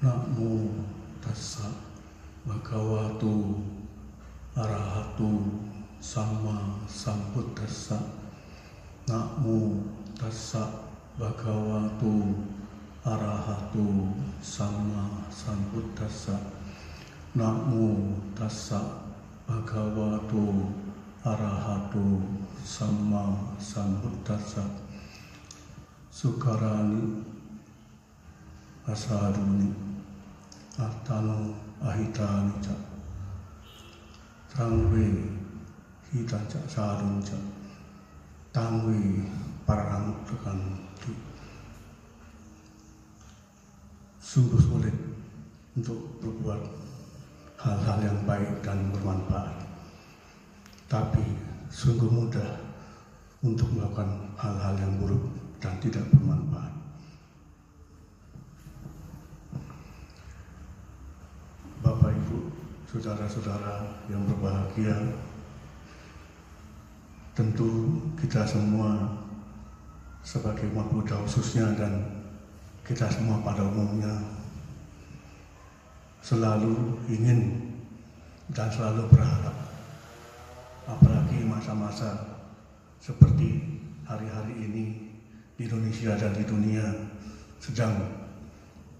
Namo tassa bhagavato arahato sama sambuddhassa. Namo tassa bhagavato arahato sama sambuddhassa. Namo tassa bhagavato arahato sama sambuddhassa. Sukarani asaruni atano ahitani ca tangwe hita ca sarun ca tangwe pararamutakan tu sungguh sulit untuk berbuat hal-hal yang baik dan bermanfaat. Tapi sungguh mudah untuk melakukan hal-hal yang buruk dan tidak bermanfaat Bapak Ibu, saudara-saudara yang berbahagia, tentu kita semua sebagai umat Buddha khususnya dan kita semua pada umumnya selalu ingin dan selalu berharap apalagi masa-masa seperti hari-hari ini di Indonesia dan di dunia sedang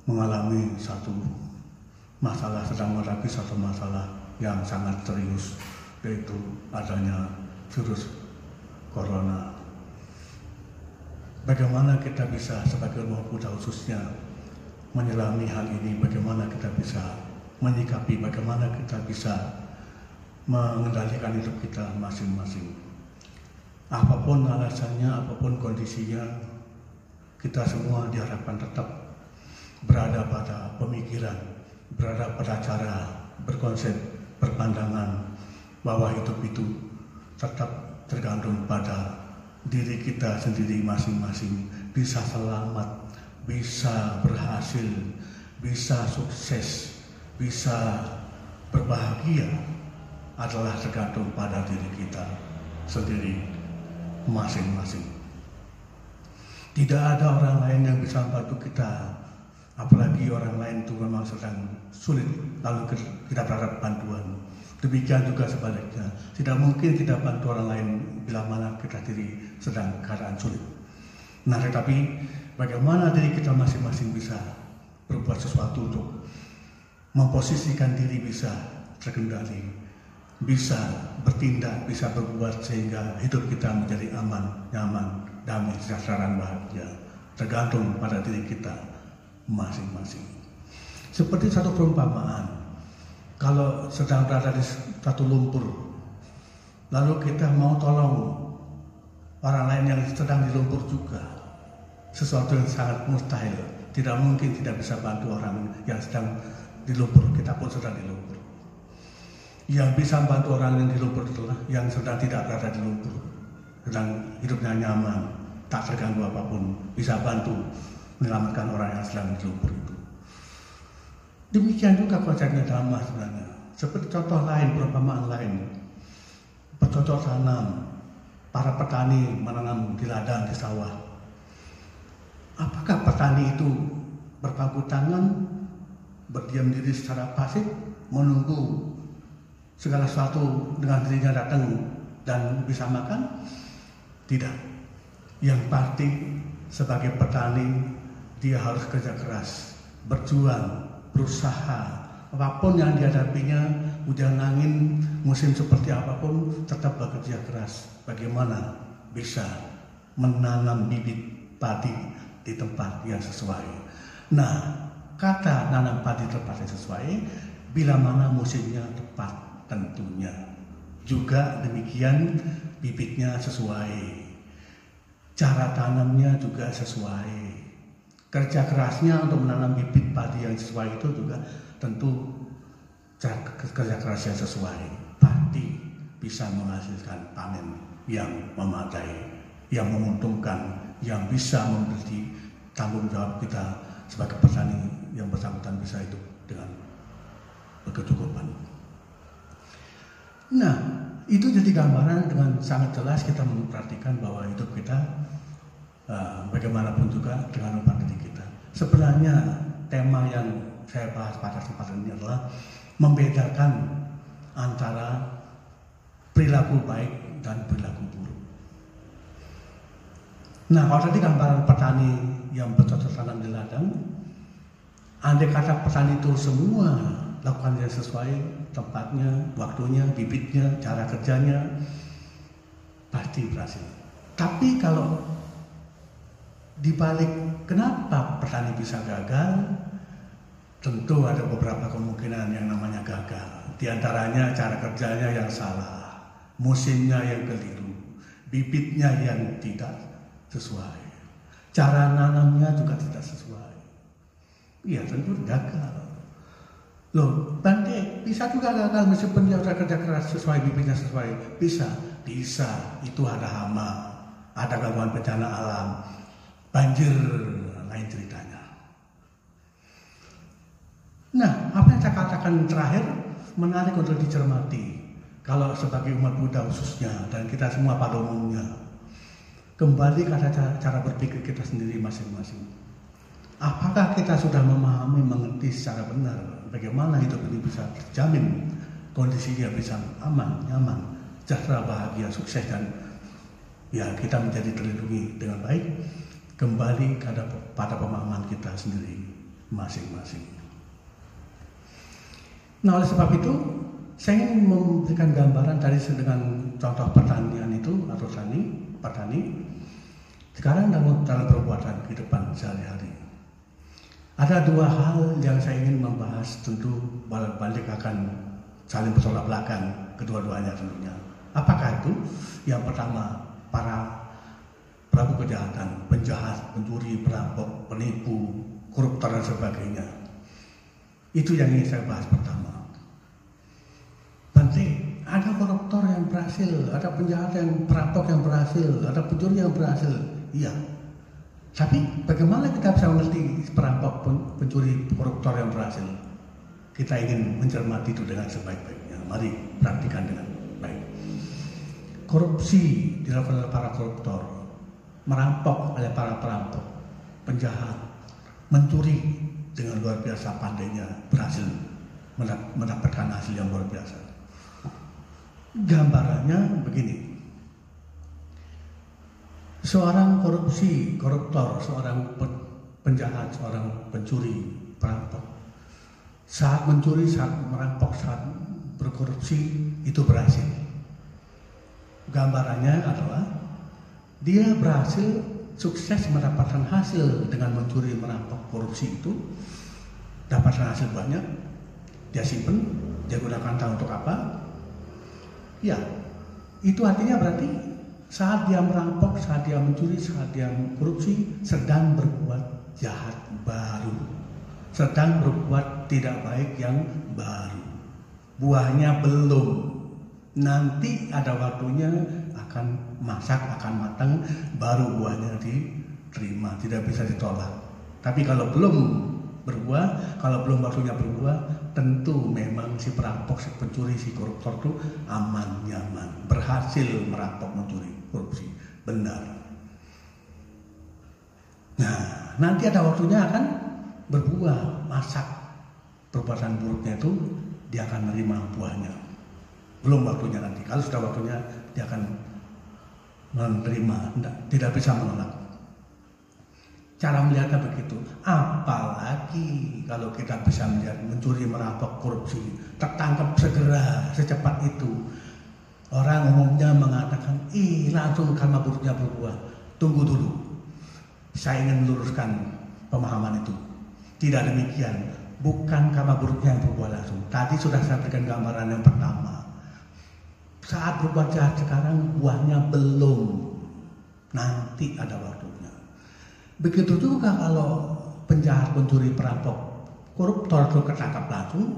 mengalami satu masalah sedang menghadapi satu masalah yang sangat serius yaitu adanya virus corona. Bagaimana kita bisa sebagai umat Buddha khususnya menyelami hal ini, bagaimana kita bisa menyikapi, bagaimana kita bisa mengendalikan hidup kita masing-masing. Apa pun alasannya, apa pun kondisinya, kita semua diharapkan tetap berada pada pemikiran berada pada cara berkonsep berpandangan bahwa hidup itu tetap tergantung pada diri kita sendiri masing-masing bisa selamat, bisa berhasil, bisa sukses, bisa berbahagia adalah tergantung pada diri kita sendiri masing-masing. Tidak ada orang lain yang bisa membantu kita apalagi orang lain itu memang sedang sulit lalu kita berharap bantuan. Demikian juga sebaliknya. Tidak mungkin kita bantu orang lain bila mana kita diri sedang keadaan sulit. Nah tetapi bagaimana diri kita masing-masing bisa berbuat sesuatu untuk memposisikan diri bisa terkendali bisa bertindak bisa berbuat sehingga hidup kita menjadi aman nyaman damai sejahtera bahagia. Tergantung pada diri kita masing-masing. Seperti satu perumpamaan, kalau sedang berada di satu lumpur, lalu kita mau tolong orang lain yang sedang di lumpur juga, sesuatu yang sangat mustahil, tidak mungkin tidak bisa bantu orang yang sedang di lumpur, kita pun sedang di lumpur. Yang bisa bantu orang yang di lumpur itulah yang sedang tidak berada di lumpur, sedang hidupnya nyaman, tak terganggu apa pun, bisa bantu menyelamatkan orang yang sedang di lumpur itu. Demikian juga konsepnya dhamma sebenarnya. Seperti contoh lain, perumpamaan lain. Bercocok tanam, para petani menanam di ladang, di sawah. Apakah petani itu berpangku tangan, berdiam diri secara pasif, menunggu segala sesuatu dengan dirinya datang dan bisa makan? Tidak. Yang pasti sebagai petani dia harus kerja keras, berjuang, berusaha. Apa pun yang dihadapinya, hujan angin, musim seperti apa pun, tetap bekerja keras. Bagaimana bisa menanam bibit padi di tempat yang sesuai. Nah, kata nanam padi tempat yang sesuai, bila mana musimnya tepat tentunya. Juga demikian bibitnya sesuai. Cara tanamnya juga sesuai. Kerja kerasnya untuk menanam bibit padi yang sesuai itu juga tentu kerja keras yang sesuai. Pasti bisa menghasilkan panen yang memadai, yang menguntungkan, yang bisa memberi tanggung jawab kita sebagai petani yang bersangkutan bisa hidup dengan berkecukupan. Nah, itu jadi gambaran dengan sangat jelas kita memperhatikan bahwa hidup kita uh, bagaimanapun juga dengan diri kita. Sebenarnya tema yang saya bahas pada kesempatan ini adalah membedakan antara perilaku baik dan perilaku buruk. Nah, kalau tadi gambaran petani yang bercocok tanam di ladang, andai kata petani itu semua lakukan yang sesuai tempatnya, waktunya, bibitnya, cara kerjanya, pasti berhasil. Tapi kalau dibalik kenapa petani bisa gagal, tentu ada beberapa kemungkinan yang namanya gagal. Di antaranya cara kerjanya yang salah, musimnya yang keliru, bibitnya yang tidak sesuai. Cara nanamnya juga tidak sesuai. Iya tentu gagal. Loh, Bante bisa juga gagal meskipun dia sudah kerja keras sesuai bibitnya sesuai. Bisa, bisa. Itu ada hama, ada gangguan bencana alam, banjir, lain ceritanya. Nah, apa yang saya katakan terakhir menarik untuk dicermati. Kalau sebagai umat Buddha khususnya dan kita semua pada umumnya, kembali ke cara, berpikir kita sendiri masing-masing. Apakah kita sudah memahami, mengerti secara benar bagaimana hidup ini bisa terjamin, kondisinya bisa aman, nyaman, sejahtera, bahagia, sukses dan ya kita menjadi terlindungi dengan baik kembali pada pemahaman kita sendiri masing-masing. Nah oleh sebab itu saya ingin memberikan gambaran tadi dengan contoh pertanian itu atau tani petani sekarang dalam, dalam perbuatan kehidupan sehari-hari. Ada dua hal yang saya ingin membahas tentu balik akan saling bertolak belakang kedua-duanya tentunya. Apakah itu? Yang pertama, para pelaku kejahatan, penjahat, pencuri, perampok, penipu, koruptor dan sebagainya. Itu yang ingin saya bahas pertama. Penting ada koruptor yang berhasil, ada penjahat yang perampok yang berhasil, ada pencuri yang berhasil. Iya. Tapi bagaimana kita bisa mengerti perampok, pencuri, koruptor yang berhasil? Kita ingin mencermati itu dengan sebaik-baiknya. Mari praktikan dengan baik. Korupsi dilakukan oleh para koruptor, merampok oleh para perampok, penjahat, mencuri dengan luar biasa pandainya berhasil mendapatkan hasil yang luar biasa. Gambarannya begini, Seorang korupsi, koruptor, seorang penjahat, seorang pencuri, perampok. Saat mencuri, saat merampok, saat berkorupsi, itu berhasil. Gambarannya adalah dia berhasil sukses mendapatkan hasil dengan mencuri, merampok, korupsi itu. Dapatkan hasil banyak, dia simpen, dia gunakan tahu untuk apa? Ya, itu artinya berarti saat dia merampok, saat dia mencuri, saat dia korupsi, sedang berbuat jahat baru. Sedang berbuat tidak baik yang baru. Buahnya belum. Nanti ada waktunya akan masak, akan matang, baru buahnya diterima, tidak bisa ditolak. Tapi kalau belum berbuah, kalau belum waktunya berbuah, tentu memang si perampok, si pencuri, si koruptor itu aman, nyaman, berhasil merampok, mencuri, korupsi, benar. Nah, nanti ada waktunya akan berbuah, masak perbuatan buruknya itu dia akan menerima buahnya. Belum waktunya nanti. Kalau sudah waktunya dia akan menerima, tidak bisa menolak. Cara melihatnya begitu. Apalagi kalau kita bisa melihat mencuri, merampok, korupsi, tertangkap segera, secepat itu. Orang umumnya mengatakan, ih langsung karma buruknya berbuah. Tunggu dulu. Saya ingin meluruskan pemahaman itu. Tidak demikian. Bukan karma buruknya yang berbuah langsung. Tadi sudah saya berikan gambaran yang pertama. Saat berbuat jahat sekarang buahnya belum. Nanti ada waktu. Begitu juga kalau penjahat, pencuri, perampok, koruptor itu ketangkap langsung,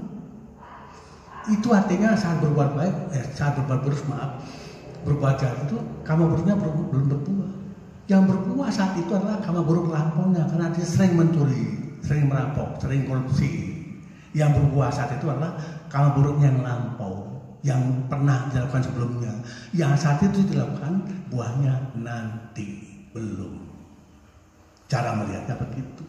itu artinya saat berbuat baik, eh, saat berbuat buruk maaf, berbuat jahat itu kamu buruknya belum berbuah. Yang berbuah saat itu adalah kamu buruk lampaunya karena dia sering mencuri, sering merampok, sering korupsi. Yang berbuah saat itu adalah kamu buruknya yang lampau, yang pernah dilakukan sebelumnya. Yang saat itu dilakukan buahnya nanti belum. Cara melihatnya begitu.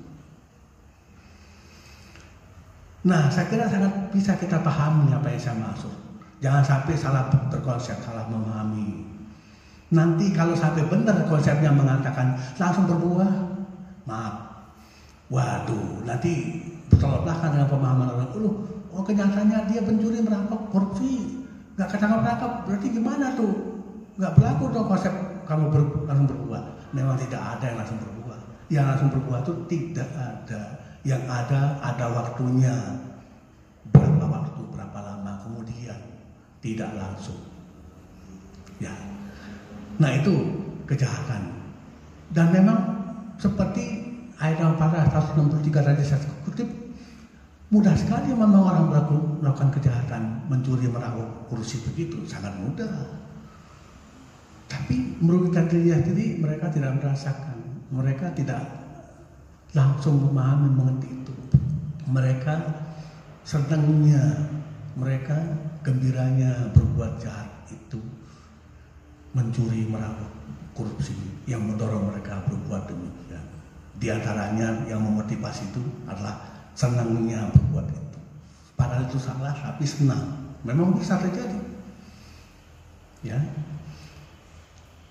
Nah, saya kira sangat bisa kita pahami apa yang saya maksud. Jangan sampai salah berkonsep, salah memahami. Nanti kalau sampai benar konsepnya mengatakan langsung berbuah, maaf. Waduh, nanti bertolak belakang dengan pemahaman orang. Oh kenyataannya dia pencuri merampok korupsi, nggak ketangkap tangkap berarti gimana tuh? Nggak berlaku dong konsep kamu ber, langsung berbuah. Memang tidak ada yang langsung berbuah. Yang langsung berbuah itu tidak ada. Yang ada ada waktunya. Berapa waktu, berapa lama kemudian tidak langsung. Ya. Nah itu kejahatan. Dan memang seperti ayat yang pada 163 tadi saya kutip mudah sekali memang orang melakukan kejahatan mencuri meraup kursi begitu sangat mudah. Tapi merugikan dirinya sendiri mereka tidak merasakan. Mereka tidak langsung memahami mengerti itu. Mereka senangnya mereka gembiranya berbuat jahat itu. Mencuri meraup korupsi yang mendorong mereka berbuat demikian. Di antaranya yang memotivasi itu adalah senangnya berbuat itu padahal itu salah tapi senang memang bisa terjadi ya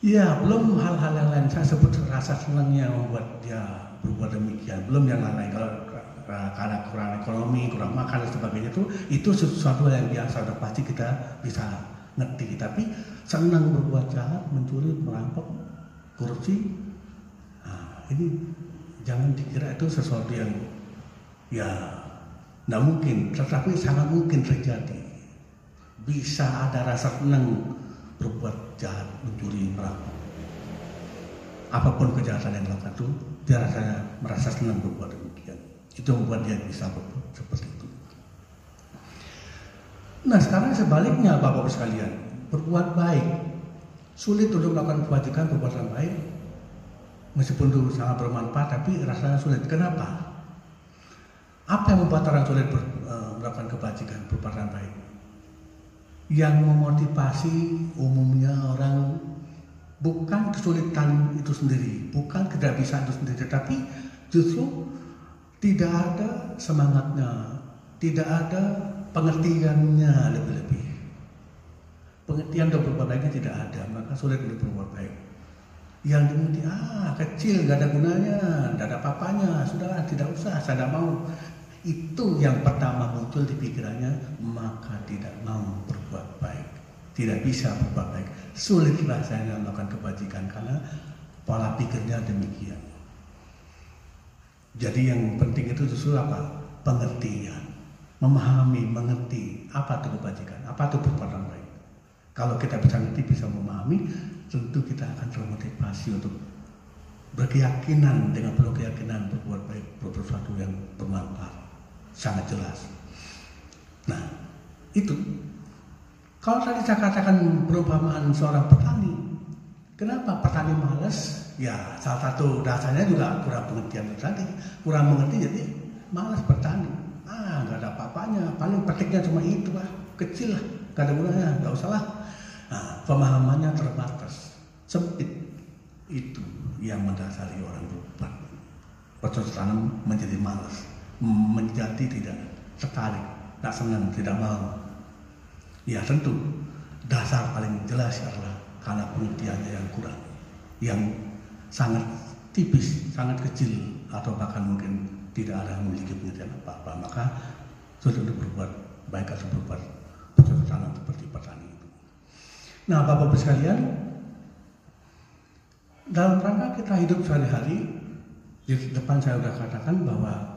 Ya, belum hal-hal yang lain. Saya sebut rasa senangnya membuat dia berbuat demikian. Belum yang lain. Kalau karena kurang ekonomi, kurang makan dan sebagainya itu itu sesuatu yang biasa sudah pasti kita bisa ngerti. Tapi senang berbuat jahat, mencuri, merampok, korupsi, nah, ini jangan dikira itu sesuatu yang ya tidak mungkin, tetapi sangat mungkin terjadi. Bisa ada rasa senang berbuat jahat, mencuri, merampok. Apa pun kejahatan yang dilakukan itu, dia rasanya merasa senang berbuat demikian. Itu membuat dia bisa berbuat seperti itu. Nah sekarang sebaliknya Bapak-Bapak sekalian, berbuat baik. Sulit untuk melakukan kebajikan, perbuatan baik. Meskipun itu sangat bermanfaat, tapi rasanya sulit. Kenapa? Apa yang membuat orang sulit ber, uh, melakukan kebajikan, perbuatan baik? yang memotivasi umumnya orang bukan kesulitan itu sendiri, bukan tidak bisa itu sendiri, tapi justru tidak ada semangatnya, tidak ada pengertiannya lebih-lebih. Pengertian untuk berbuat baiknya tidak ada, maka sulit untuk berbuat baik. Yang dimengerti, ah kecil, gak ada gunanya, gak ada papanya, sudah tidak usah, saya tidak mau. Itu yang pertama muncul di pikirannya, maka tidak mau berbuat baik. Tidak bisa berbuat baik. Sulit rasanya melakukan kebajikan karena pola pikirnya demikian. Jadi yang penting itu justru apa? Pengertian. Memahami, mengerti apa itu kebajikan, apa itu perbuatan baik. Kalau kita bisa ngerti, bisa memahami, tentu kita akan termotivasi untuk berkeyakinan dengan penuh keyakinan berbuat baik, berbuat yang bermanfaat sangat jelas. Nah, itu. Kalau tadi saya katakan perumpamaan seorang petani, kenapa petani malas? Ya, salah satu dasarnya juga kurang pengertian tadi, kurang mengerti jadi malas bertani. Ah, nggak ada apa-apanya, paling petiknya cuma itu lah, kecil lah, nggak ada gunanya, nggak usah lah. Nah, pemahamannya terbatas, sempit. Itu yang mendasari orang berbuat bercocok tanam menjadi malas menjadi tidak tertarik, tak senang, tidak mau. Ya tentu dasar paling jelas adalah karena pengertiannya yang kurang, yang sangat tipis, sangat kecil atau bahkan mungkin tidak ada memiliki pengertian apa-apa. Maka sulit untuk berbuat baik atau berbuat bercocok seperti petani itu. Nah, Bapak-Bapak sekalian, dalam rangka kita hidup sehari-hari, di depan saya sudah katakan bahwa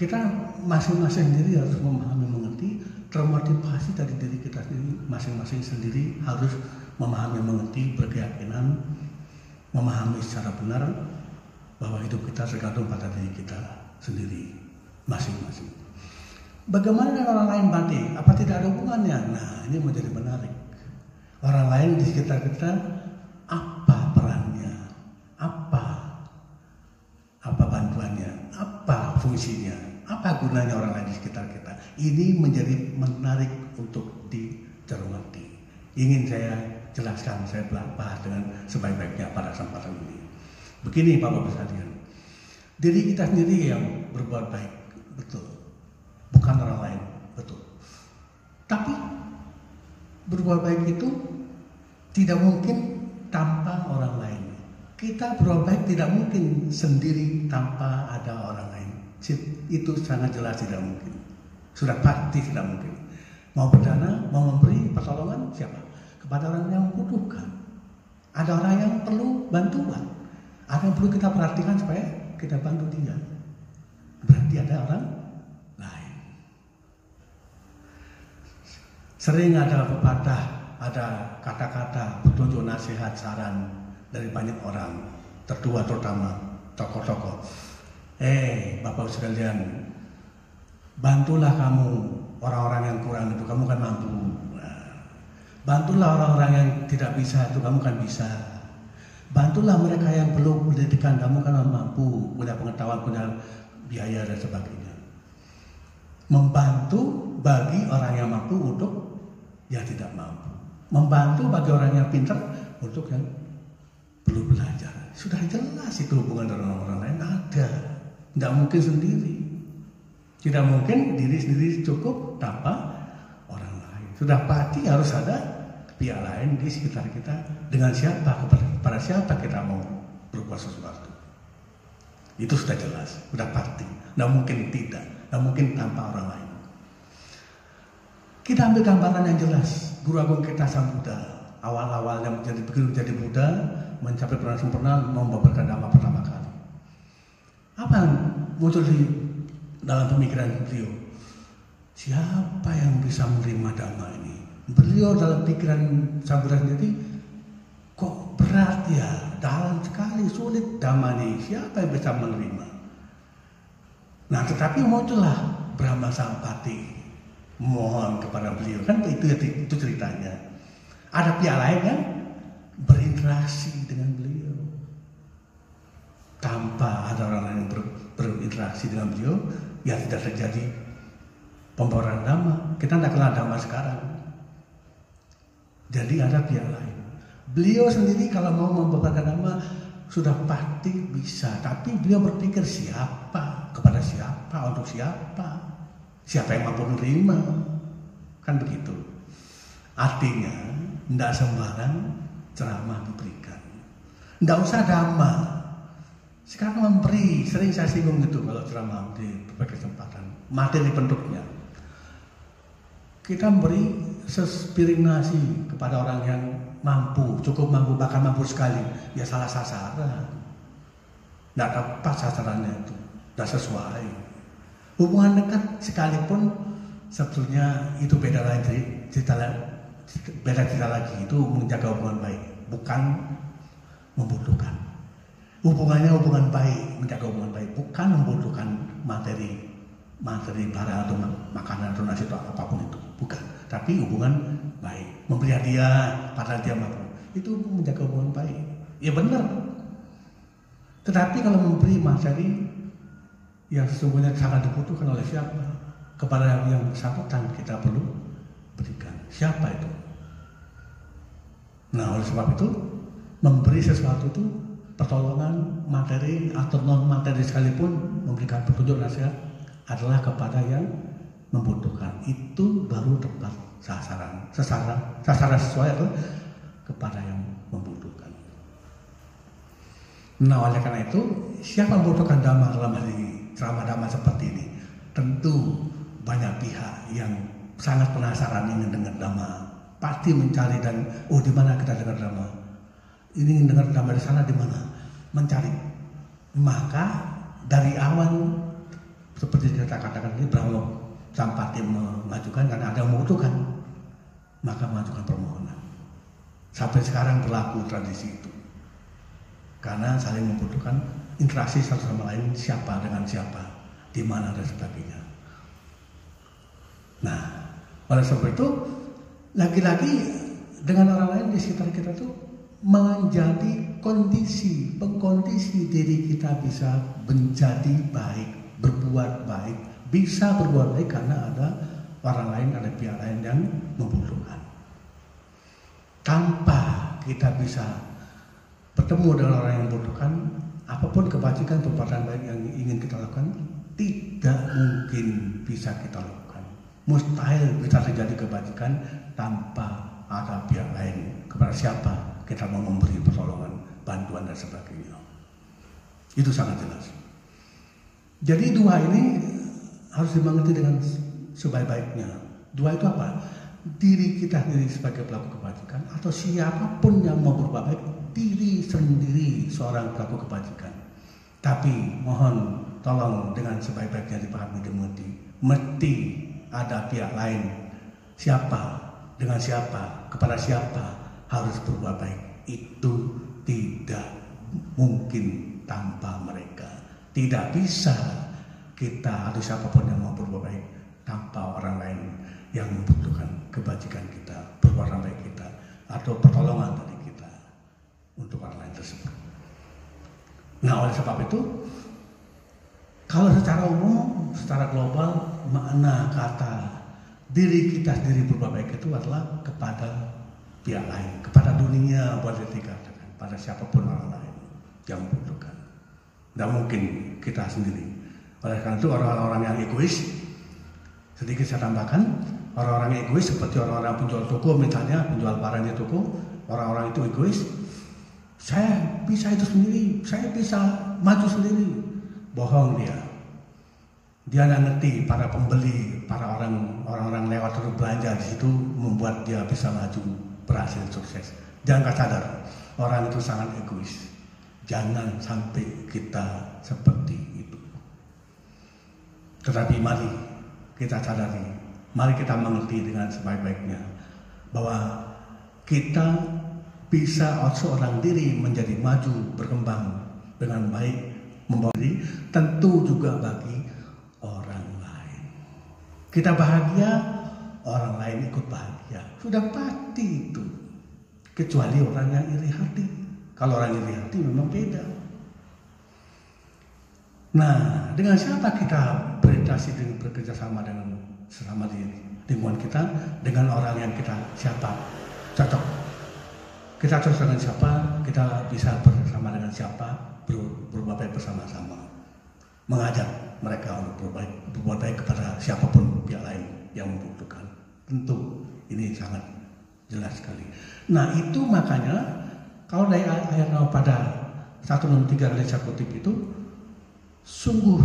kita masing-masing sendiri harus memahami mengerti termotivasi dari diri kita sendiri masing-masing sendiri harus memahami mengerti berkeyakinan memahami secara benar bahwa hidup kita tergantung pada diri kita sendiri masing-masing. Bagaimana dengan orang lain mati apa tidak ada hubungannya? Nah ini menjadi menarik. Orang lain di sekitar kita apa perannya? Apa? Apa bantuannya? Apa fungsinya apa gunanya orang lain di sekitar kita? Ini menjadi menarik untuk dicermati. Ingin saya jelaskan, saya bahas dengan sebaik-baiknya pada kesempatan ini. Begini Bapak-Bapak sekalian, diri kita sendiri yang berbuat baik, betul. bukan orang lain. Betul. Tapi berbuat baik itu tidak mungkin tanpa orang lain. Kita berbuat baik tidak mungkin sendiri tanpa ada orang lain. Itu sangat jelas tidak mungkin. Sudah pasti tidak mungkin. Mau berdana, mau memberi pertolongan siapa? Kepada orang yang membutuhkan. Ada orang yang perlu bantuan. Ada yang perlu kita perhatikan supaya kita bantu dia. Berarti ada orang lain. Sering ada pepatah, ada kata-kata petunjuk nasihat saran dari banyak orang, tertua terutama tokoh-tokoh. Eh, Bapak sekalian, bantulah kamu orang-orang yang kurang itu, kamu kan mampu. Nah, bantulah orang-orang yang tidak bisa itu, kamu kan bisa. Bantulah mereka yang perlu pendidikan, kamu kan mampu, punya pengetahuan, punya biaya dan sebagainya. Membantu bagi orang yang mampu untuk yang tidak mampu. Membantu bagi orang yang pintar untuk yang perlu belajar. Sudah jelas itu hubungan dengan orang lain ada. Tidak mungkin sendiri. Tidak mungkin diri sendiri cukup tanpa orang lain. Sudah pasti harus ada pihak lain di sekitar kita. Dengan siapa, kepada siapa kita mau berbuat sesuatu. Itu sudah jelas, sudah pasti. Tidak mungkin tidak, tidak mungkin tanpa orang lain. Kita ambil gambaran yang jelas. Guru agung kita sang Buddha, awal-awalnya menjadi begitu menjadi Buddha, mencapai peran sempurna, membabarkan dhamma pertama kali. Apa yang muncul di dalam pemikiran beliau? Siapa yang bisa menerima dhamma ini? Beliau dalam pikiran Buddha sendiri, kok berat ya, dalam sekali, sulit dhamma ini. Siapa yang bisa menerima? Nah, tetapi muncullah Brahma Sampati mohon kepada beliau kan itu itu ceritanya ada pihak lain yang berinteraksi dengan beliau tanpa ada orang lain yang ber, berinteraksi dengan beliau ya tidak terjadi pembawaran dhamma kita tidak kenal dhamma sekarang jadi ada pihak lain beliau sendiri kalau mau membawakan dhamma sudah pasti bisa tapi beliau berpikir siapa kepada siapa untuk siapa Siapa yang mampu menerima? Kan begitu. Artinya, tidak sembarang ceramah diberikan. Tidak usah dhamma. Sekarang memberi, sering saya singgung itu kalau ceramah di berbagai kesempatan. Materi bentuknya. Kita memberi sespiring nasi kepada orang yang mampu, cukup mampu, bahkan mampu sekali. Ya salah sasaran. Tidak tepat sasarannya itu. Tidak sesuai. Hubungan dekat sekalipun sebetulnya itu beda lagi cerita beda cerita lagi itu menjaga hubungan baik bukan membutuhkan hubungannya hubungan baik menjaga hubungan baik bukan membutuhkan materi materi barang atau makanan atau nasi atau apa pun itu bukan tapi hubungan baik memberi hadiah pada dia mampu itu menjaga hubungan baik ya benar tetapi kalau memberi materi yang sesungguhnya sangat dibutuhkan oleh siapa? Kepada yang, bersangkutan kita perlu berikan. Siapa itu? Nah oleh sebab itu memberi sesuatu itu pertolongan materi atau non materi sekalipun memberikan petunjuk nasihat adalah kepada yang membutuhkan itu baru tepat sasaran sasaran sasaran sesuai itu kepada yang membutuhkan. Nah oleh karena itu siapa membutuhkan damai dalam hal ini ceramah-ceramah seperti ini. Tentu banyak pihak yang sangat penasaran ingin dengar dhamma. Pasti mencari dan oh di mana kita dengar dhamma? Ini ingin dengar dhamma di sana di mana? Mencari. Maka dari awal seperti kita katakan ini Brahma Sampati mengajukan karena ada yang membutuhkan maka mengajukan permohonan. Sampai sekarang berlaku tradisi itu. Karena saling membutuhkan interaksi satu sama lain siapa dengan siapa, di mana dan sebagainya. Nah, oleh sebab itu lagi-lagi dengan orang lain di sekitar kita tuh menjadi kondisi, pengkondisi diri kita bisa menjadi baik, berbuat baik, bisa berbuat baik karena ada orang lain, ada pihak lain yang membutuhkan. Tanpa kita bisa bertemu dengan orang yang membutuhkan, apa pun kebajikan perbuatan baik yang ingin kita lakukan tidak mungkin bisa kita lakukan. Mustahil bisa terjadi kebajikan tanpa ada pihak lain kepada siapa kita mau memberi pertolongan, bantuan dan sebagainya. Itu sangat jelas. Jadi dua ini harus dimengerti dengan sebaik-baiknya. Dua itu apa? Diri kita sendiri sebagai pelaku kebajikan atau siapa pun yang mau berbuat baik diri sendiri seorang pelaku kebajikan. Tapi mohon tolong dengan sebaik-baiknya dipahami dimengerti. Mesti ada pihak lain. Siapa? Dengan siapa? Kepada siapa harus berbuat baik? Itu tidak mungkin tanpa mereka. Tidak bisa kita atau siapa pun yang mau berbuat baik tanpa orang lain yang membutuhkan kebajikan kita, berbuat baik kita, atau pertolongan dari kita untuk orang lain tersebut. Nah oleh sebab itu, kalau secara umum, secara global, makna kata diri kita sendiri berbuat baik itu adalah kepada pihak lain, kepada dunia boleh dikatakan, pada siapa pun orang lain yang membutuhkan. Tidak mungkin kita sendiri. Oleh karena itu orang-orang yang egois, sedikit saya tambahkan, orang-orang egois seperti orang-orang penjual toko misalnya, penjual barang di toko, orang-orang itu egois, saya bisa itu sendiri, saya bisa maju sendiri. Bohong dia. Dia tidak ngerti para pembeli, para orang orang lewat terus belanja di situ membuat dia bisa maju, berhasil sukses. Jangan sadar, orang itu sangat egois. Jangan sampai kita seperti itu. Tetapi mari kita sadari, mari kita mengerti dengan sebaik-baiknya bahwa kita bisa seorang diri menjadi maju, berkembang dengan baik, membawa diri, tentu juga bagi orang lain. Kita bahagia, orang lain ikut bahagia. Sudah pasti itu. Kecuali orang yang iri hati. Kalau orang iri hati memang beda. Nah, dengan siapa kita berinteraksi dengan bekerja sama dengan sesama di lingkungan kita, dengan orang yang kita siapa cocok kita cocok dengan siapa, kita bisa bersama dengan siapa, ber, berbuat baik bersama-sama. Mengajak mereka untuk berbuat baik kepada siapa pun pihak lain yang membutuhkan. Tentu ini sangat jelas sekali. Nah itu makanya kalau dari ayat pada 163 dari saya kutip itu sungguh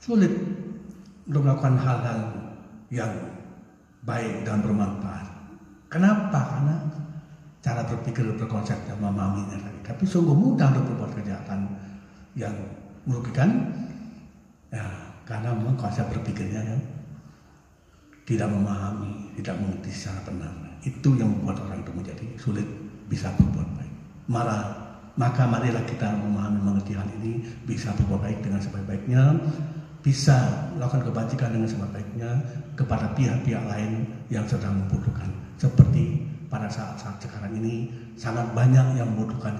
sulit untuk melakukan hal-hal yang baik dan bermanfaat. Kenapa? Karena cara berpikir berkonsep dan memahaminya tadi. Tapi sungguh mudah untuk berbuat kejahatan yang merugikan, ya karena memang konsep berpikirnya ya, tidak memahami, tidak mengerti secara benar. Itu yang membuat orang itu menjadi sulit bisa berbuat baik. Marah, maka marilah kita memahami mengerti hal ini, bisa berbuat baik dengan sebaik-baiknya, bisa melakukan kebajikan dengan sebaik-baiknya kepada pihak-pihak lain yang sedang membutuhkan. Seperti pada saat-saat sekarang ini sangat banyak yang membutuhkan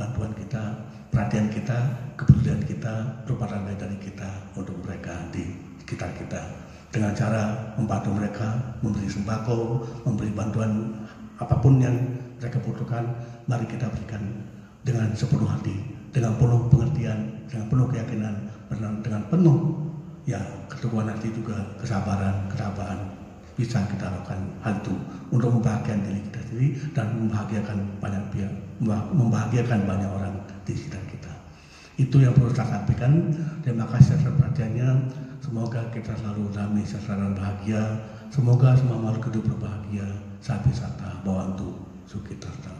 bantuan kita, perhatian kita, kepedulian kita, baik dari kita untuk mereka di sekitar kita. Dengan cara membantu mereka, memberi sembako, memberi bantuan apa pun yang mereka butuhkan, mari kita berikan dengan sepenuh hati, dengan penuh pengertian, dengan penuh keyakinan, dengan penuh ya keteguhan hati juga kesabaran, ketabahan, bisa kita lakukan hal itu untuk membahagiakan diri kita sendiri dan membahagiakan banyak pihak, membahagiakan banyak orang di sekitar kita. Itu yang perlu saya sampaikan. Terima kasih atas perhatiannya. Semoga kita selalu damai, dan bahagia. Semoga semua makhluk hidup berbahagia. Sapi sata, bawantu, sukita.